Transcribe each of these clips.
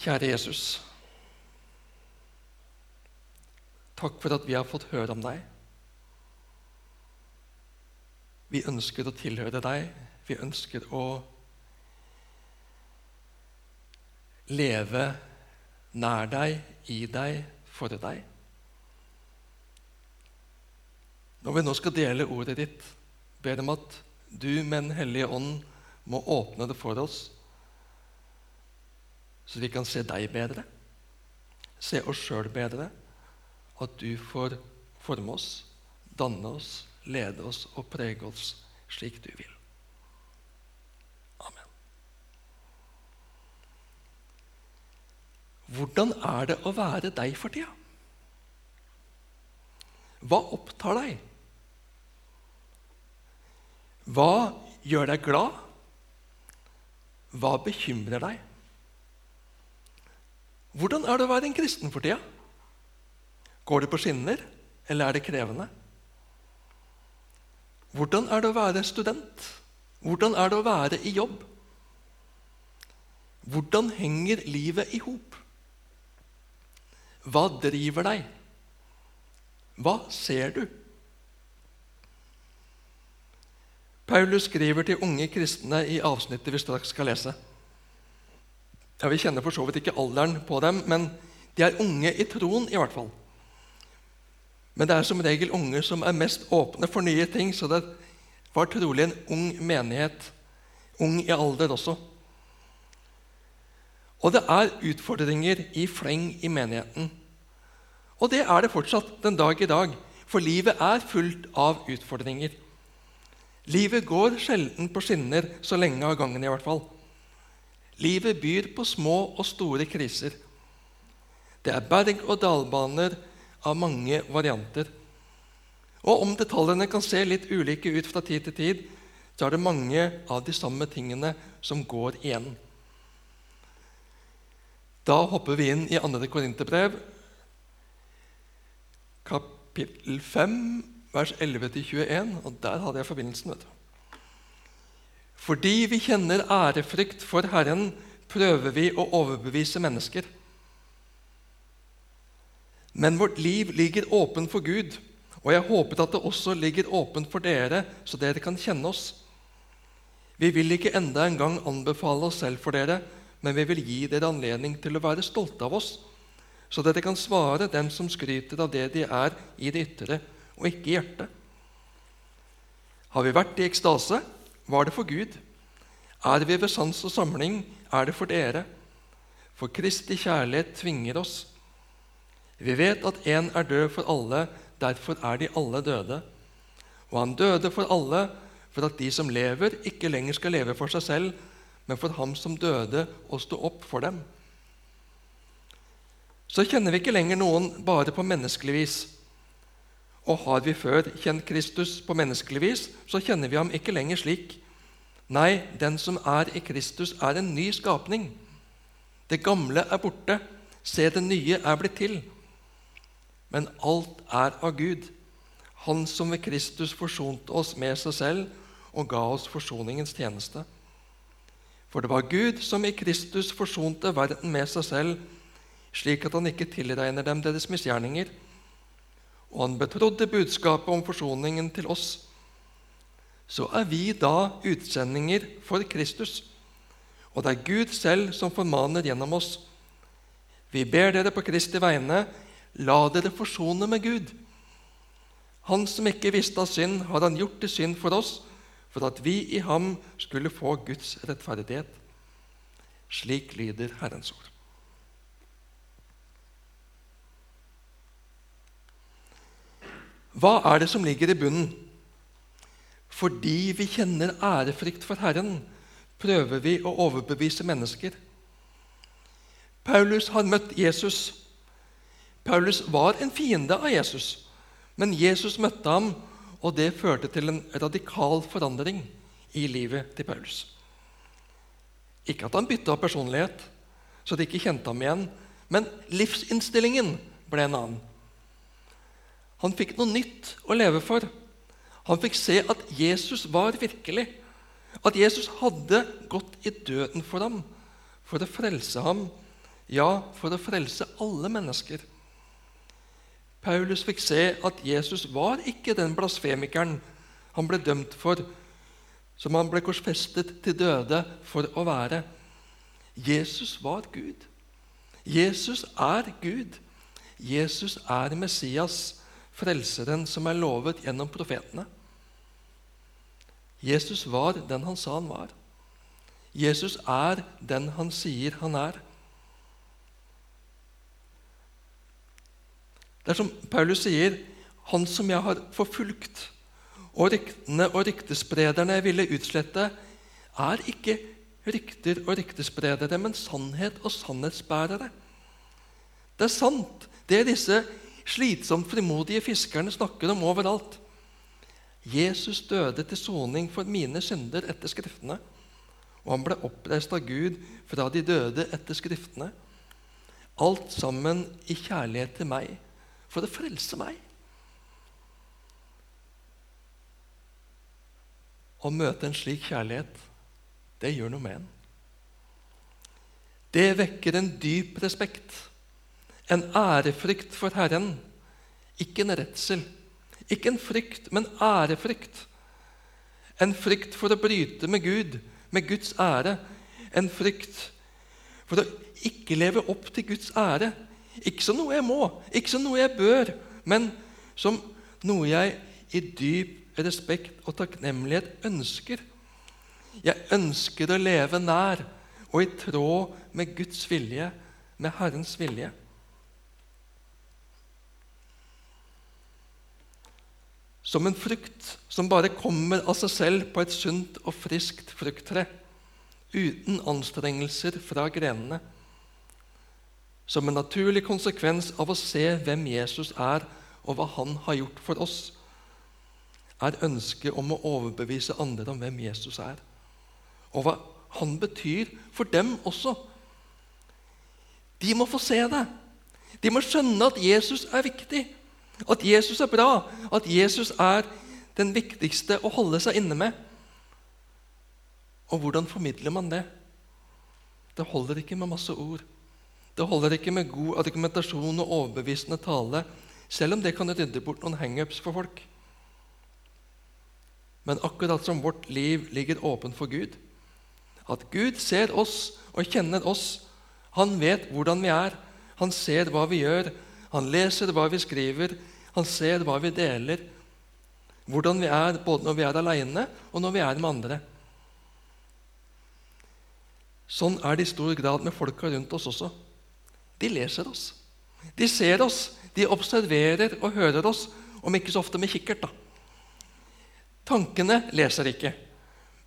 Kjære Jesus. Takk for at vi har fått høre om deg. Vi ønsker å tilhøre deg. Vi ønsker å leve nær deg, i deg, for deg. Når vi nå skal dele ordet ditt, ber om at du med Den hellige ånd må åpne det for oss, så vi kan se deg bedre, se oss sjøl bedre, og at du får forme oss, danne oss, lede oss og prege oss slik du vil. Amen. Hvordan er det å være deg for tida? Hva opptar deg? Hva gjør deg glad? Hva bekymrer deg? Hvordan er det å være en kristen for tida? Går det på skinner, eller er det krevende? Hvordan er det å være student? Hvordan er det å være i jobb? Hvordan henger livet i hop? Hva driver deg? Hva ser du? Paulus skriver til unge kristne i avsnittet vi straks skal lese. Ja, Vi kjenner for så vidt ikke alderen på dem, men de er unge i troen i hvert fall. Men det er som regel unge som er mest åpne for nye ting, så det var trolig en ung menighet, ung i alder også. Og det er utfordringer i fleng i menigheten. Og det er det fortsatt den dag i dag, for livet er fullt av utfordringer. Livet går sjelden på skinner så lenge av gangen, i hvert fall. Livet byr på små og store kriser. Det er berg- og dalbaner av mange varianter. Og om detaljene kan se litt ulike ut fra tid til tid, så er det mange av de samme tingene som går igjen. Da hopper vi inn i 2. Korinterbrev, kapittel 5, vers 11-21. Og der hadde jeg forbindelsen. vet du. Fordi vi kjenner ærefrykt for Herren, prøver vi å overbevise mennesker. Men vårt liv ligger åpen for Gud, og jeg håper at det også ligger åpent for dere, så dere kan kjenne oss. Vi vil ikke enda en gang anbefale oss selv for dere, men vi vil gi dere anledning til å være stolte av oss, så dere kan svare dem som skryter av det de er i det ytre, og ikke i hjertet. Har vi vært i ekstase, var det for Gud. Er vi ved sans og samling, er det for dere. For Kristi kjærlighet tvinger oss. Vi vet at én er død for alle, derfor er de alle døde. Og han døde for alle, for at de som lever, ikke lenger skal leve for seg selv, men for ham som døde og sto opp for dem. Så kjenner vi ikke lenger noen bare på menneskelig vis. Og har vi før kjent Kristus på menneskelig vis, så kjenner vi ham ikke lenger slik. Nei, den som er i Kristus, er en ny skapning. Det gamle er borte. Se, det nye er blitt til men alt er av Gud, Han som ved Kristus forsonte oss med seg selv og ga oss forsoningens tjeneste. For det var Gud som i Kristus forsonte verden med seg selv, slik at han ikke tilregner dem deres misgjerninger. Og han betrodde budskapet om forsoningen til oss. Så er vi da utsendinger for Kristus, og det er Gud selv som formaner gjennom oss. Vi ber dere på Kristi vegne La dere forsone med Gud. Han som ikke visste av synd, har han gjort til synd for oss, for at vi i ham skulle få Guds rettferdighet. Slik lyder Herrens ord. Hva er det som ligger i bunnen? Fordi vi kjenner ærefrykt for Herren, prøver vi å overbevise mennesker. Paulus har møtt Jesus Paulus var en fiende av Jesus, men Jesus møtte ham, og det førte til en radikal forandring i livet til Paulus. Ikke at han bytta personlighet, så de ikke kjente ham igjen, men livsinnstillingen ble en annen. Han fikk noe nytt å leve for. Han fikk se at Jesus var virkelig. At Jesus hadde gått i døden for ham for å frelse ham ja, for å frelse alle mennesker. Paulus fikk se at Jesus var ikke den blasfemikeren han ble dømt for, som han ble korsfestet til døde for å være. Jesus var Gud. Jesus er Gud. Jesus er Messias, frelseren som er lovet gjennom profetene. Jesus var den han sa han var. Jesus er den han sier han er. Det er som Paulus sier, 'Han som jeg har forfulgt', og ryktene og ryktesprederne jeg ville utslette, er ikke rykter og ryktespredere, men sannhet og sannhetsbærere. Det er sant, det disse slitsomt frimodige fiskerne snakker om overalt. Jesus døde til soning for mine synder etter Skriftene, og han ble oppreist av Gud fra de døde etter Skriftene. Alt sammen i kjærlighet til meg, for å frelse meg. Å møte en slik kjærlighet, det gjør noe med en. Det vekker en dyp respekt, en ærefrykt for Herren, ikke en redsel. Ikke en frykt, men ærefrykt. En frykt for å bryte med Gud, med Guds ære. En frykt for å ikke leve opp til Guds ære. Ikke som noe jeg må, ikke som noe jeg bør, men som noe jeg i dyp respekt og takknemlighet ønsker. Jeg ønsker å leve nær og i tråd med Guds vilje, med Herrens vilje. Som en frukt som bare kommer av seg selv på et sunt og friskt frukttre, uten anstrengelser fra grenene. Som en naturlig konsekvens av å se hvem Jesus er, og hva han har gjort for oss, er ønsket om å overbevise andre om hvem Jesus er, og hva han betyr for dem også. De må få se det. De må skjønne at Jesus er viktig. At Jesus er bra, at Jesus er den viktigste å holde seg inne med. Og hvordan formidler man det? Det holder ikke med masse ord. Det holder ikke med god argumentasjon og overbevisende tale, selv om det kan rydde bort noen hangups for folk. Men akkurat som vårt liv ligger åpent for Gud, at Gud ser oss og kjenner oss, han vet hvordan vi er, han ser hva vi gjør, han leser hva vi skriver, han ser hva vi deler, hvordan vi er både når vi er alene, og når vi er med andre. Sånn er det i stor grad med folka rundt oss også. De leser oss. De ser oss, de observerer og hører oss, om ikke så ofte med kikkert. da. Tankene leser ikke,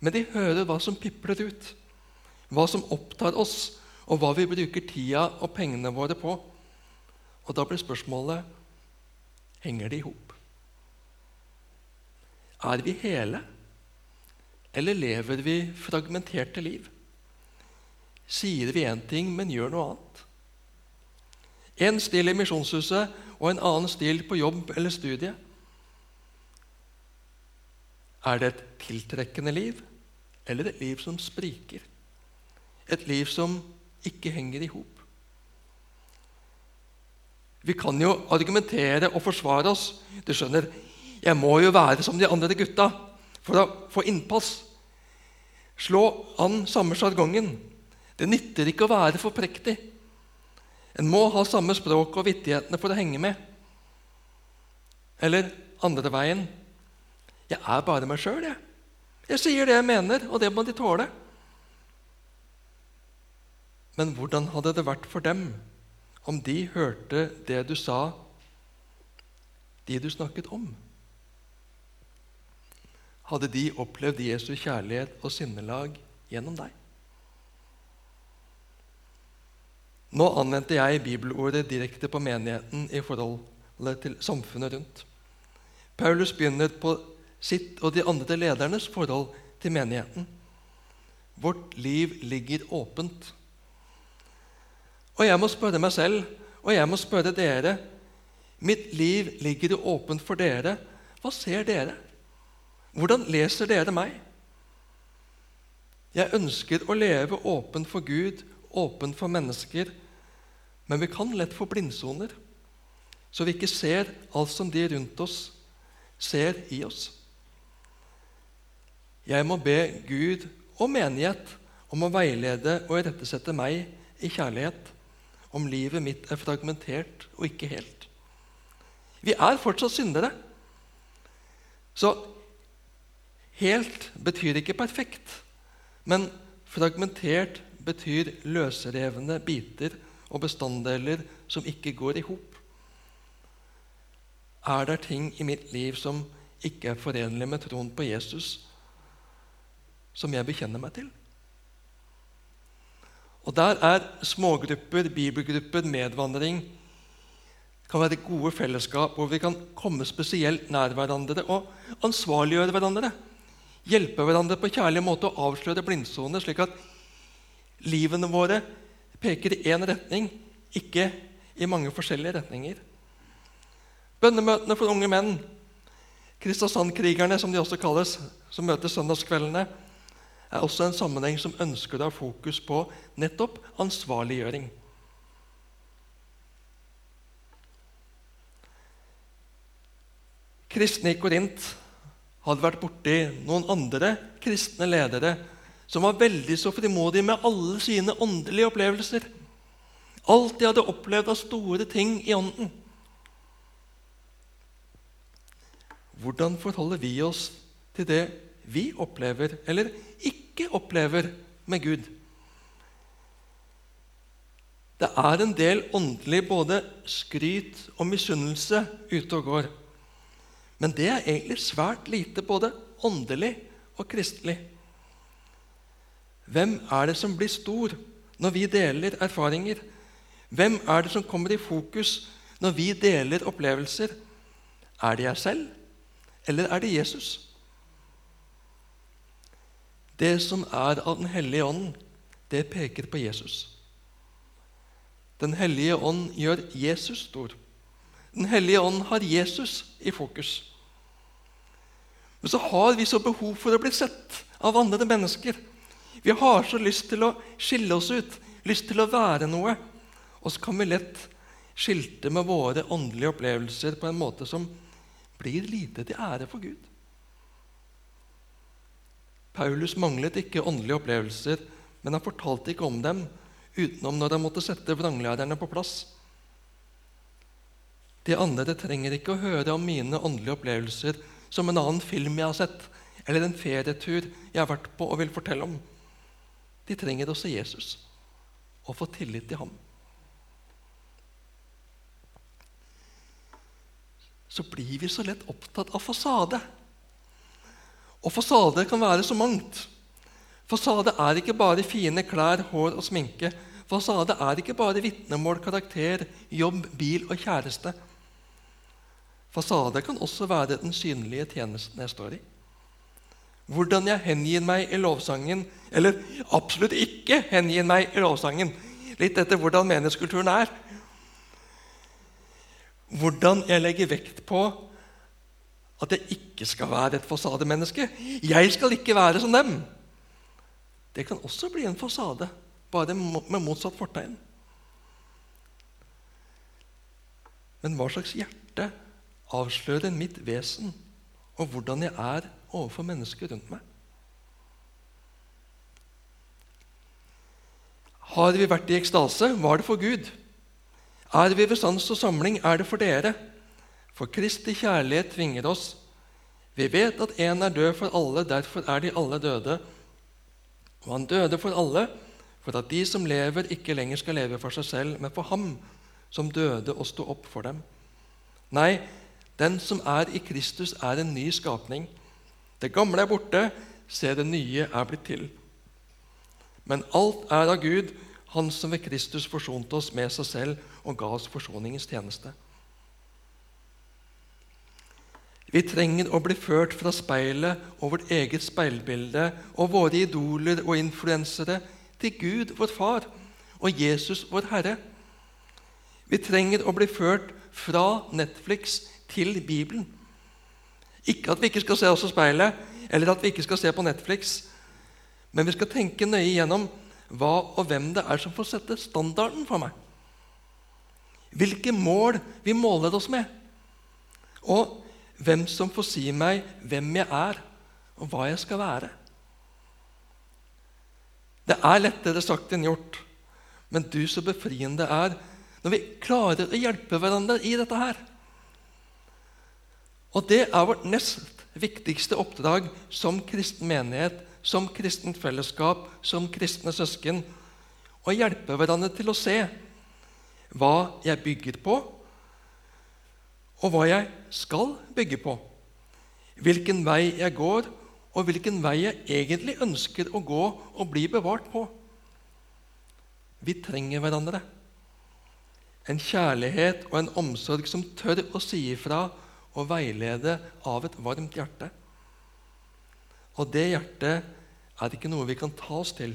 men de hører hva som pipler ut, hva som opptar oss, og hva vi bruker tida og pengene våre på. Og Da blir spørsmålet Henger det i hop? Er vi hele, eller lever vi fragmenterte liv? Sier vi én ting, men gjør noe annet? En stil i Misjonshuset og en annen stil på jobb eller studie. Er det et tiltrekkende liv, eller et liv som spriker? Et liv som ikke henger i hop? Vi kan jo argumentere og forsvare oss. Du skjønner, jeg må jo være som de andre gutta for å få innpass. Slå an samme sjargongen. Det nytter ikke å være for prektig. En må ha samme språk og vittighetene for å henge med. Eller andre veien Jeg er bare meg sjøl, jeg. Jeg sier det jeg mener, og det må de tåle. Men hvordan hadde det vært for dem om de hørte det du sa, de du snakket om? Hadde de opplevd Jesu kjærlighet og sinnelag gjennom deg? Nå anvendte jeg bibelordet direkte på menigheten i forholdet til samfunnet rundt. Paulus begynner på sitt og de andre ledernes forhold til menigheten. Vårt liv ligger åpent. Og jeg må spørre meg selv, og jeg må spørre dere Mitt liv ligger åpent for dere. Hva ser dere? Hvordan leser dere meg? Jeg ønsker å leve åpent for Gud, åpent for mennesker, Men vi kan lett få blindsoner, så vi ikke ser alt som de rundt oss ser i oss. Jeg må be Gud og menighet om å veilede og irettesette meg i kjærlighet om livet mitt er fragmentert og ikke helt. Vi er fortsatt syndere. Så helt betyr ikke perfekt, men fragmentert betyr løsrevne biter og bestanddeler som ikke går i hop. Er det ting i mitt liv som ikke er forenlig med troen på Jesus, som jeg bekjenner meg til? Og Der er smågrupper, bibelgrupper, medvandring kan være gode fellesskap hvor vi kan komme spesielt nær hverandre og ansvarliggjøre hverandre. Hjelpe hverandre på kjærlig måte og avsløre blindsoner, slik at livene våre peker i én retning, ikke i mange forskjellige retninger. Bønnemøtene for unge menn, Kristiansand-krigerne som de også kalles, som møtes søndagskveldene, er også en sammenheng som ønsker å ha fokus på nettopp ansvarliggjøring. Kristne i Korint hadde vært borti noen andre kristne ledere som var veldig så frimodige med alle sine åndelige opplevelser. Alt de hadde opplevd av store ting i ånden. Hvordan forholder vi oss til det vi opplever eller ikke opplever med Gud? Det er en del åndelig både skryt og misunnelse ute og går. Men det er egentlig svært lite både åndelig og kristelig. Hvem er det som blir stor når vi deler erfaringer? Hvem er det som kommer i fokus når vi deler opplevelser? Er det jeg selv, eller er det Jesus? Det som er av Den hellige ånd, det peker på Jesus. Den hellige ånd gjør Jesus stor. Den hellige ånd har Jesus i fokus. Men så har vi så behov for å bli sett av andre mennesker. Vi har så lyst til å skille oss ut, lyst til å være noe. Og så kan vi lett skilte med våre åndelige opplevelser på en måte som blir lite til ære for Gud. Paulus manglet ikke åndelige opplevelser, men han fortalte ikke om dem utenom når han måtte sette vranglærerne på plass. De andre trenger ikke å høre om mine åndelige opplevelser som en annen film jeg har sett, eller en ferietur jeg har vært på og vil fortelle om. De trenger å se Jesus og få tillit til ham. Så blir vi så lett opptatt av fasade. Og fasader kan være så mangt. Fasade er ikke bare fine klær, hår og sminke. Fasade er ikke bare vitnemål, karakter, jobb, bil og kjæreste. Fasade kan også være den synlige tjenesten jeg står i. Hvordan jeg hengir meg i lovsangen, eller absolutt ikke hengir meg i lovsangen. Litt etter hvordan menighetskulturen er. Hvordan jeg legger vekt på at jeg ikke skal være et fasademenneske. Jeg skal ikke være som dem. Det kan også bli en fasade, bare med motsatt fortegn. Men hva slags hjerte avslører mitt vesen og hvordan jeg er overfor mennesker rundt meg? Har vi vært i ekstase, var det for Gud. Er vi ved sans og samling, er det for dere. For Kristi kjærlighet tvinger oss. Vi vet at én er død for alle, derfor er de alle døde. Og han døde for alle, for at de som lever, ikke lenger skal leve for seg selv, men for ham som døde og sto opp for dem. Nei, den som er i Kristus, er en ny skapning. Det gamle er borte, se, det nye er blitt til. Men alt er av Gud, Han som ved Kristus forsonte oss med seg selv og ga oss forsoningens tjeneste. Vi trenger å bli ført fra speilet og vårt eget speilbilde og våre idoler og influensere til Gud, vår Far, og Jesus, vår Herre. Vi trenger å bli ført fra Netflix til Bibelen. Ikke at vi ikke skal se oss i speilet, eller at vi ikke skal se på Netflix, men vi skal tenke nøye gjennom hva og hvem det er som får sette standarden for meg. hvilke mål vi måler oss med, og hvem som får si meg hvem jeg er, og hva jeg skal være. Det er lettere sagt enn gjort, men du så befriende er når vi klarer å hjelpe hverandre i dette her. Og det er vårt nest viktigste oppdrag som kristen menighet, som kristent fellesskap, som kristne søsken. Å hjelpe hverandre til å se hva jeg bygger på, og hva jeg skal bygge på. Hvilken vei jeg går, og hvilken vei jeg egentlig ønsker å gå og bli bevart på. Vi trenger hverandre. En kjærlighet og en omsorg som tør å si ifra og veilede av et varmt hjerte. Og det hjertet er ikke noe vi kan ta oss til,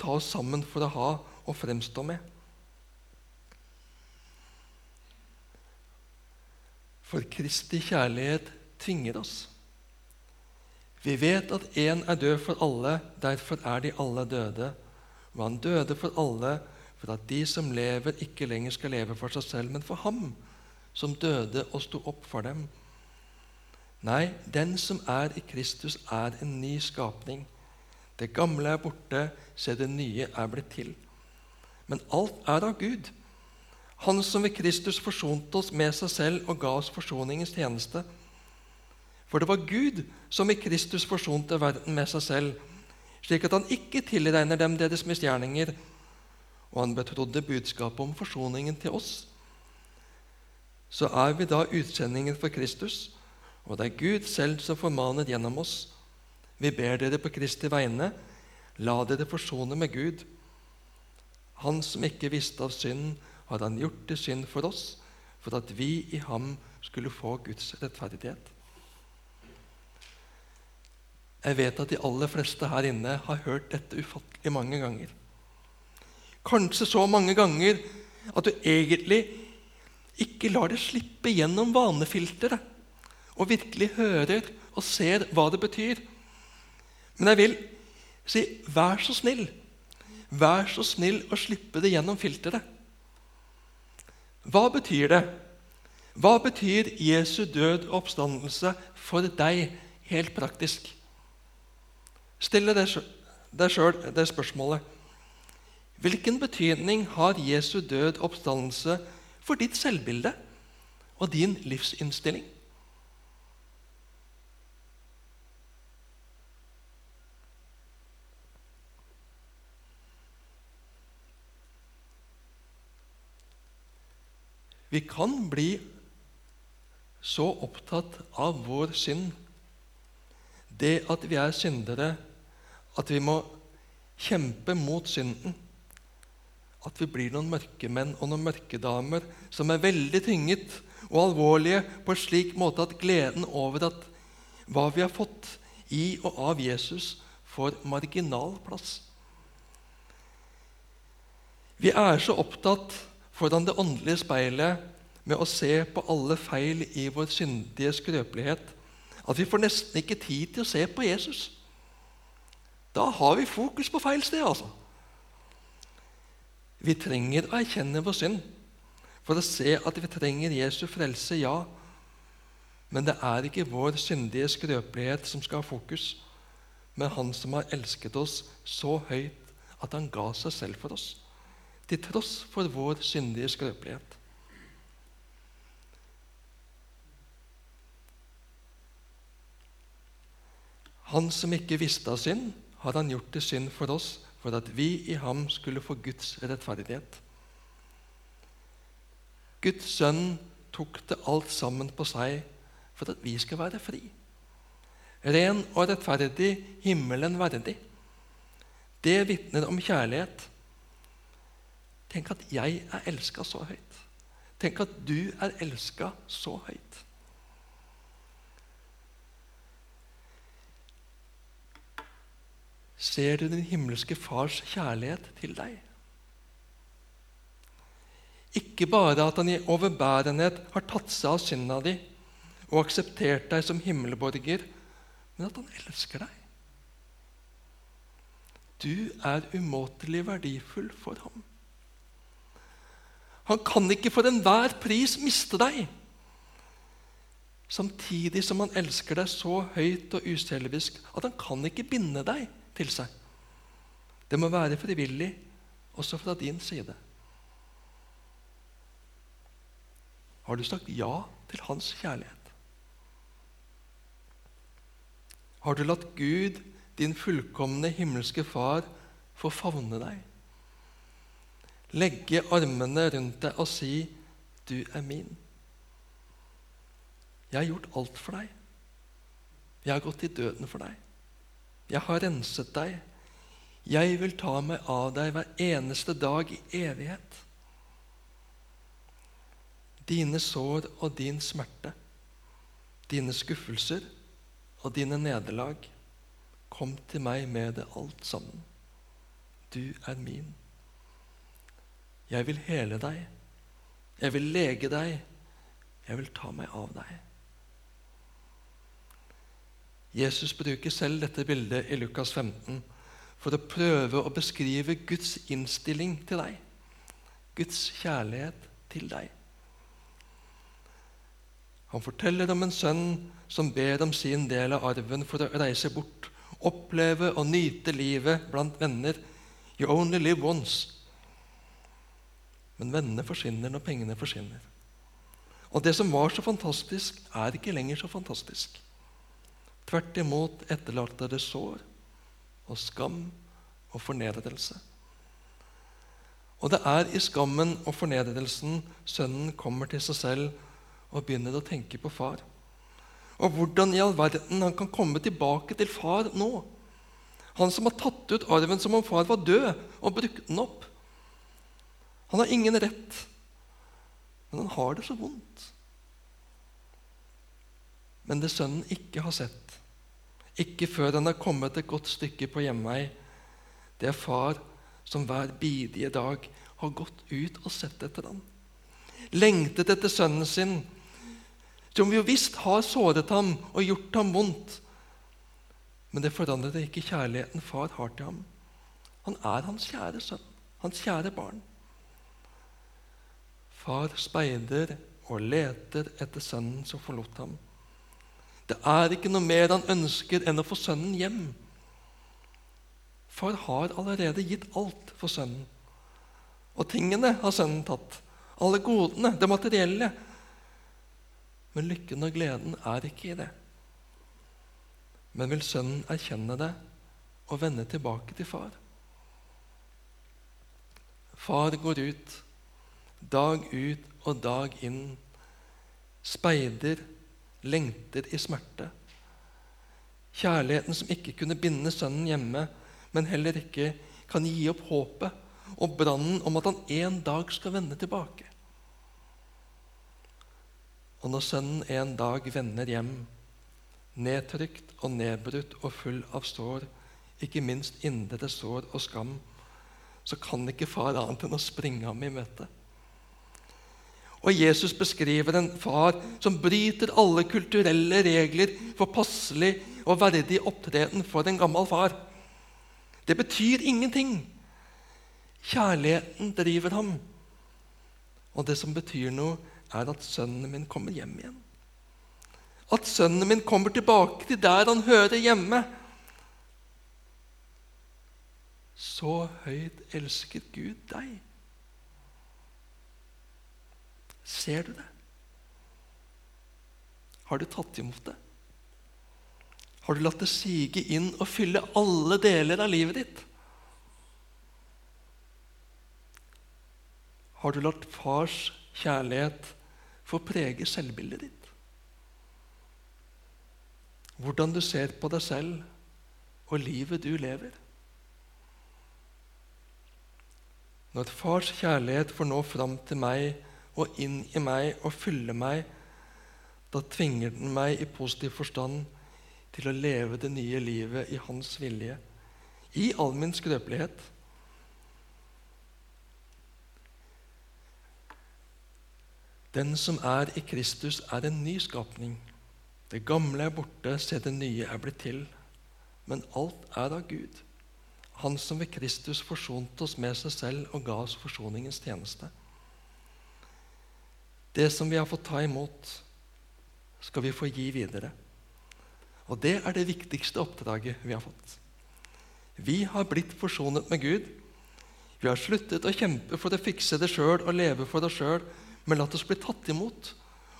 ta oss sammen for å ha og fremstå med. For Kristi kjærlighet tvinger oss. Vi vet at én er død for alle, derfor er de alle døde. Og han døde for alle, for at de som lever, ikke lenger skal leve for seg selv, men for ham som døde og sto opp for dem. Nei, den som er i Kristus, er en ny skapning. Det gamle er borte, se det nye er blitt til. Men alt er av Gud. Han som ved Kristus forsonte oss med seg selv og ga oss forsoningens tjeneste. For det var Gud som i Kristus forsonte verden med seg selv, slik at han ikke tilregner dem deres misgjerninger, og han betrodde budskapet om forsoningen til oss. Så er vi da utsendingen for Kristus, og det er Gud selv som formaner gjennom oss. Vi ber dere på Kristi vegne, la dere forsone med Gud. Han som ikke visste av synd, har han gjort til synd for oss, for at vi i ham skulle få Guds rettferdighet. Jeg vet at de aller fleste her inne har hørt dette ufattelig mange ganger. Kanskje så mange ganger at du egentlig ikke lar det slippe gjennom vanefilteret og virkelig hører og ser hva det betyr. Men jeg vil si vær så snill. Vær så snill å slippe det gjennom filteret. Hva betyr det? Hva betyr Jesu død og oppstandelse for deg helt praktisk? stille deg sjøl det spørsmålet. Hvilken betydning har Jesu død oppstandelse for ditt selvbilde og din livsinnstilling? Vi kan bli så opptatt av vår synd, det at vi er syndere, at vi må kjempe mot synden. At vi blir noen mørkemenn og noen mørkedamer som er veldig tynget og alvorlige på en slik måte at gleden over at hva vi har fått i og av Jesus, får marginal plass. Vi er så opptatt foran det åndelige speilet med å se på alle feil i vår syndige skrøpelighet at vi får nesten ikke tid til å se på Jesus. Da har vi fokus på feil sted, altså. Vi trenger å erkjenne vår synd for å se at vi trenger Jesu frelse, ja. Men det er ikke vår syndige skrøpelighet som skal ha fokus, men Han som har elsket oss så høyt at Han ga seg selv for oss, til tross for vår syndige skrøpelighet. Han som ikke visste av synd, har han gjort til synd for oss, for at vi i ham skulle få Guds rettferdighet. Guds sønn tok det alt sammen på seg for at vi skal være fri. Ren og rettferdig, himmelen verdig. Det vitner om kjærlighet. Tenk at jeg er elska så høyt. Tenk at du er elska så høyt. ser du din himmelske Fars kjærlighet til deg. Ikke bare at han i overbærenhet har tatt seg av synda di og akseptert deg som himmelborger, men at han elsker deg. Du er umåtelig verdifull for ham. Han kan ikke for enhver pris miste deg. Samtidig som han elsker deg så høyt og uselvisk at han kan ikke binde deg til seg. Det må være frivillig også fra din side. Har du sagt ja til hans kjærlighet? Har du latt Gud, din fullkomne himmelske Far, få favne deg? Legge armene rundt deg og si 'Du er min'. Jeg har gjort alt for deg. Jeg har gått i døden for deg. Jeg har renset deg. Jeg vil ta meg av deg hver eneste dag i evighet. Dine sår og din smerte, dine skuffelser og dine nederlag, kom til meg med det alt sammen. Du er min. Jeg vil hele deg. Jeg vil lege deg. Jeg vil ta meg av deg. Jesus bruker selv dette bildet i Lukas 15 for å prøve å beskrive Guds innstilling til deg, Guds kjærlighet til deg. Han forteller om en sønn som ber om sin del av arven for å reise bort, oppleve og nyte livet blant venner. You only live once. Men vennene forsvinner når pengene forsvinner. Og det som var så fantastisk, er ikke lenger så fantastisk. Tvert imot etterlater det sår og skam og fornedrelse. Og det er i skammen og fornedrelsen sønnen kommer til seg selv og begynner å tenke på far. Og hvordan i all verden han kan komme tilbake til far nå. Han som har tatt ut arven som om far var død, og brukt den opp. Han har ingen rett, men han har det så vondt. Men det sønnen ikke har sett, ikke før han har kommet et godt stykke på hjemvei, det er far som hver bidige dag har gått ut og sett etter ham. Lengtet etter sønnen sin, som jo visst har såret ham og gjort ham vondt. Men det forandrer ikke kjærligheten far har til ham. Han er hans kjære sønn, hans kjære barn. Far speider og leter etter sønnen som forlot ham. Det er ikke noe mer han ønsker enn å få sønnen hjem. Far har allerede gitt alt for sønnen. Og tingene har sønnen tatt. Alle godene, det materielle. Men lykken og gleden er ikke i det. Men vil sønnen erkjenne det og vende tilbake til far? Far går ut dag ut og dag inn, speider, lengter i smerte. Kjærligheten som ikke kunne binde sønnen hjemme, men heller ikke kan gi opp håpet og brannen om at han en dag skal vende tilbake. Og når sønnen en dag vender hjem, nedtrykt og nedbrutt og full av sår, ikke minst indre sår og skam, så kan ikke far annet enn å springe ham i møte. Og Jesus beskriver en far som bryter alle kulturelle regler for passelig og verdig opptreden for en gammel far. Det betyr ingenting. Kjærligheten driver ham. Og det som betyr noe, er at sønnen min kommer hjem igjen. At sønnen min kommer tilbake til der han hører hjemme. Så høyt elsker Gud deg. Ser du det? Har du tatt imot det? Har du latt det sige inn og fylle alle deler av livet ditt? Har du latt fars kjærlighet få prege selvbildet ditt? Hvordan du ser på deg selv og livet du lever? Når fars kjærlighet får nå fram til meg og inn i meg og fyller meg, da tvinger den meg i positiv forstand til å leve det nye livet i Hans vilje, i all min skrøpelighet. Den som er i Kristus, er en ny skapning. Det gamle er borte, se det nye er blitt til. Men alt er av Gud, Han som ved Kristus forsonte oss med seg selv og ga oss forsoningens tjeneste. Det som vi har fått ta imot, skal vi få gi videre. Og det er det viktigste oppdraget vi har fått. Vi har blitt forsonet med Gud. Vi har sluttet å kjempe for å fikse det sjøl og leve for oss sjøl, men latt oss bli tatt imot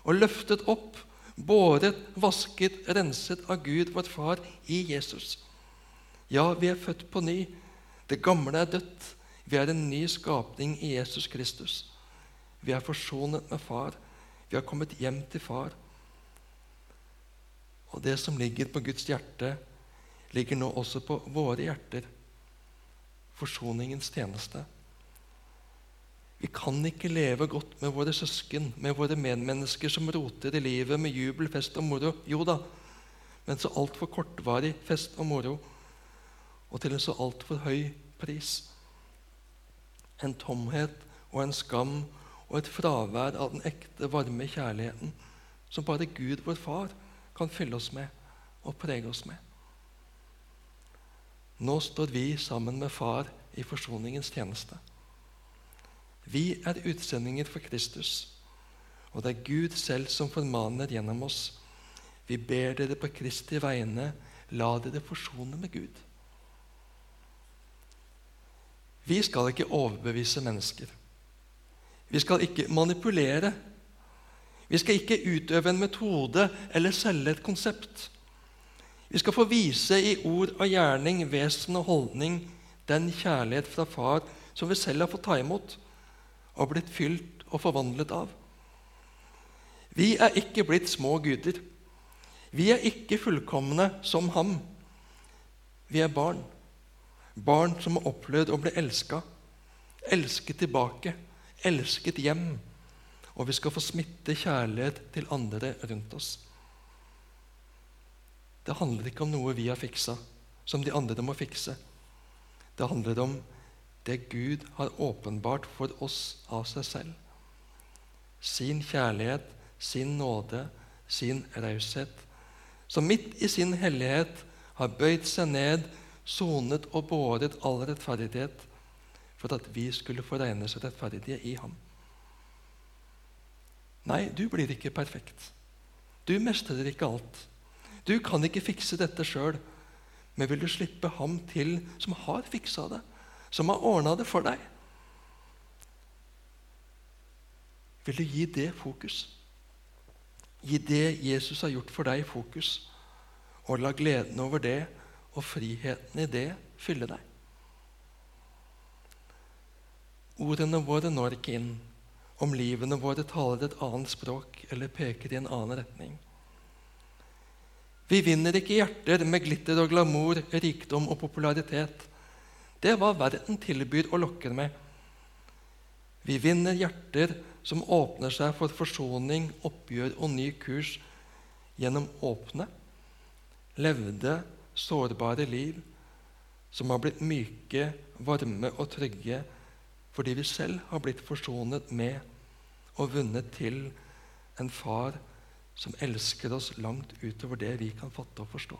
og løftet opp, båret, vasket, renset av Gud, vår Far, i Jesus. Ja, vi er født på ny. Det gamle er dødt. Vi er en ny skapning i Jesus Kristus. Vi er forsonet med Far. Vi har kommet hjem til Far. Og det som ligger på Guds hjerte, ligger nå også på våre hjerter. Forsoningens tjeneste. Vi kan ikke leve godt med våre søsken, med våre medmennesker som roter i livet med jubel, fest og moro. Jo da, men så altfor kortvarig fest og moro, og til en så altfor høy pris. En tomhet og en skam og et fravær av den ekte, varme kjærligheten som bare Gud, vår Far, kan fylle oss med og prege oss med. Nå står vi sammen med Far i forsoningens tjeneste. Vi er utsendinger for Kristus, og det er Gud selv som formaner gjennom oss. Vi ber dere på Kristi vegne, la dere forsone med Gud. Vi skal ikke overbevise mennesker. Vi skal ikke manipulere vi skal ikke utøve en metode eller selge et konsept. Vi skal få vise i ord og gjerning, vesen og holdning den kjærlighet fra Far som vi selv har fått ta imot og blitt fylt og forvandlet av. Vi er ikke blitt små guder. Vi er ikke fullkomne som ham. Vi er barn. Barn som har opplevd å bli elska, elsket tilbake, elsket hjem og vi skal få smitte kjærlighet til andre rundt oss. Det handler ikke om noe vi har fiksa, som de andre må fikse. Det handler om det Gud har åpenbart for oss av seg selv. Sin kjærlighet, sin nåde, sin raushet, som midt i sin hellighet har bøyd seg ned, sonet og båret all rettferdighet for at vi skulle få regnes rettferdige i ham. Nei, du blir ikke perfekt. Du mestrer ikke alt. Du kan ikke fikse dette sjøl. Men vil du slippe ham til som har fiksa det, som har ordna det for deg? Vil du gi det fokus? Gi det Jesus har gjort for deg, fokus, og la gleden over det og friheten i det fylle deg? Ordene våre når ikke inn om livene våre taler et annet språk eller peker i en annen retning. Vi vinner ikke hjerter med glitter og glamour, rikdom og popularitet. Det er hva verden tilbyr og lokker med. Vi vinner hjerter som åpner seg for forsoning, oppgjør og ny kurs gjennom åpne, levde, sårbare liv som har blitt myke, varme og trygge fordi vi selv har blitt forsonet med og vunnet til en far som elsker oss langt utover det vi kan fatte og forstå.